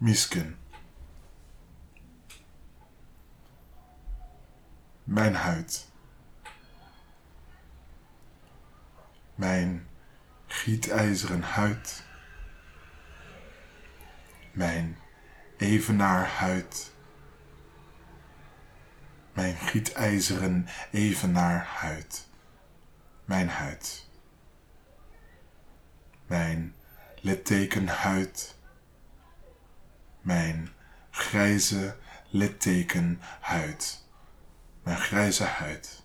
Misken. Mijn huid. Mijn gietijzeren huid. Mijn evenaar huid. Mijn gietijzeren evenaar huid. Mijn huid. Mijn littekenhuid. Mijn grijze littekenhuid. Mijn grijze huid.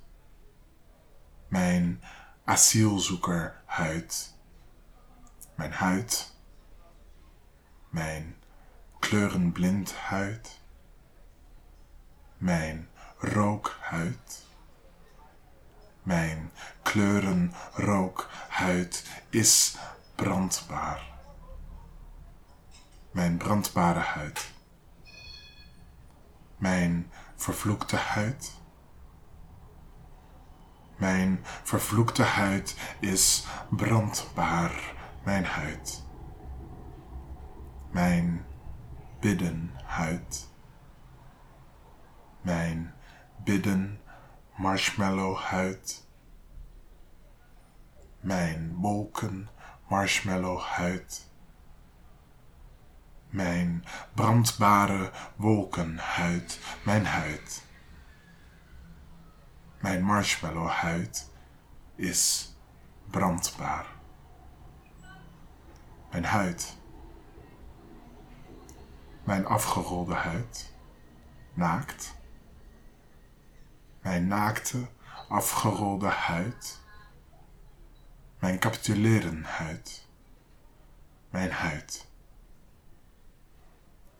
Mijn asielzoekerhuid. Mijn huid. Mijn kleurenblind huid. Mijn rookhuid. Mijn kleurenrookhuid is brandbaar. Mijn brandbare huid. Mijn vervloekte huid. Mijn vervloekte huid is brandbaar, mijn huid. Mijn biddenhuid. Mijn bidden marshmallow huid. Mijn wolken marshmallow huid. Mijn brandbare wolkenhuid, mijn huid. Mijn marshmallow huid is brandbaar. Mijn huid. Mijn afgerolde huid. Naakt. Mijn naakte, afgerolde huid. Mijn capituleren huid. Mijn huid.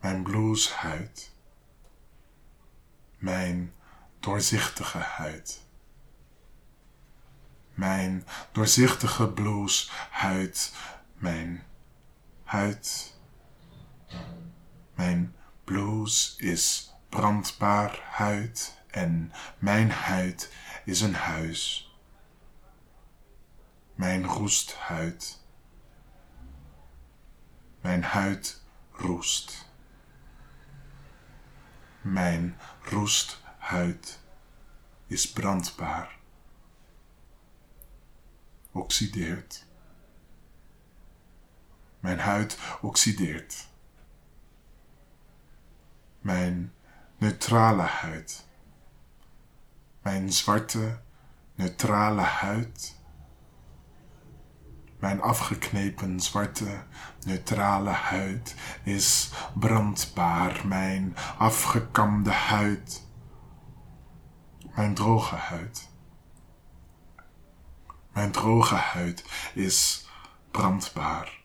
Mijn blueshuid. Mijn doorzichtige huid. Mijn doorzichtige blueshuid. Mijn huid. Mijn blues is brandbaar huid en mijn huid is een huis. Mijn roesthuid. Mijn huid roest. Mijn roesthuid is brandbaar. Oxideert. Mijn huid oxideert. Mijn neutrale huid. Mijn zwarte, neutrale huid. Mijn afgeknepen zwarte, neutrale huid is brandbaar. Mijn afgekamde huid. Mijn droge huid. Mijn droge huid is brandbaar.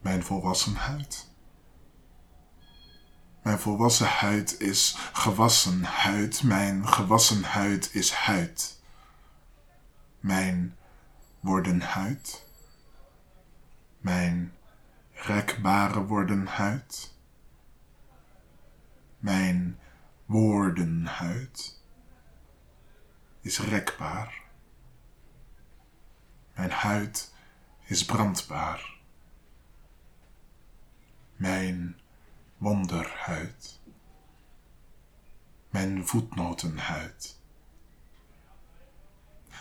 Mijn volwassen huid. Mijn volwassen huid is gewassen huid. Mijn gewassen huid is huid. Mijn worden huid. Mijn rekbare worden huid. Mijn woordenhuid is rekbaar. Mijn huid is brandbaar. Mijn wonderhuid. Mijn voetnotenhuid.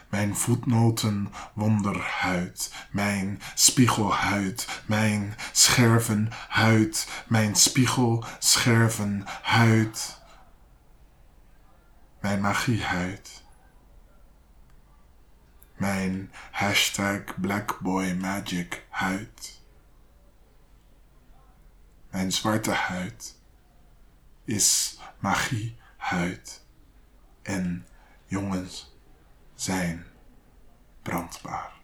Mijn voetnoten wonderhuid, mijn spiegelhuid, mijn schervenhuid, mijn spiegel schervenhuid, mijn magiehuid, mijn hashtag blackboymagic huid. Mijn zwarte huid is magiehuid en jongens zijn brandbaar.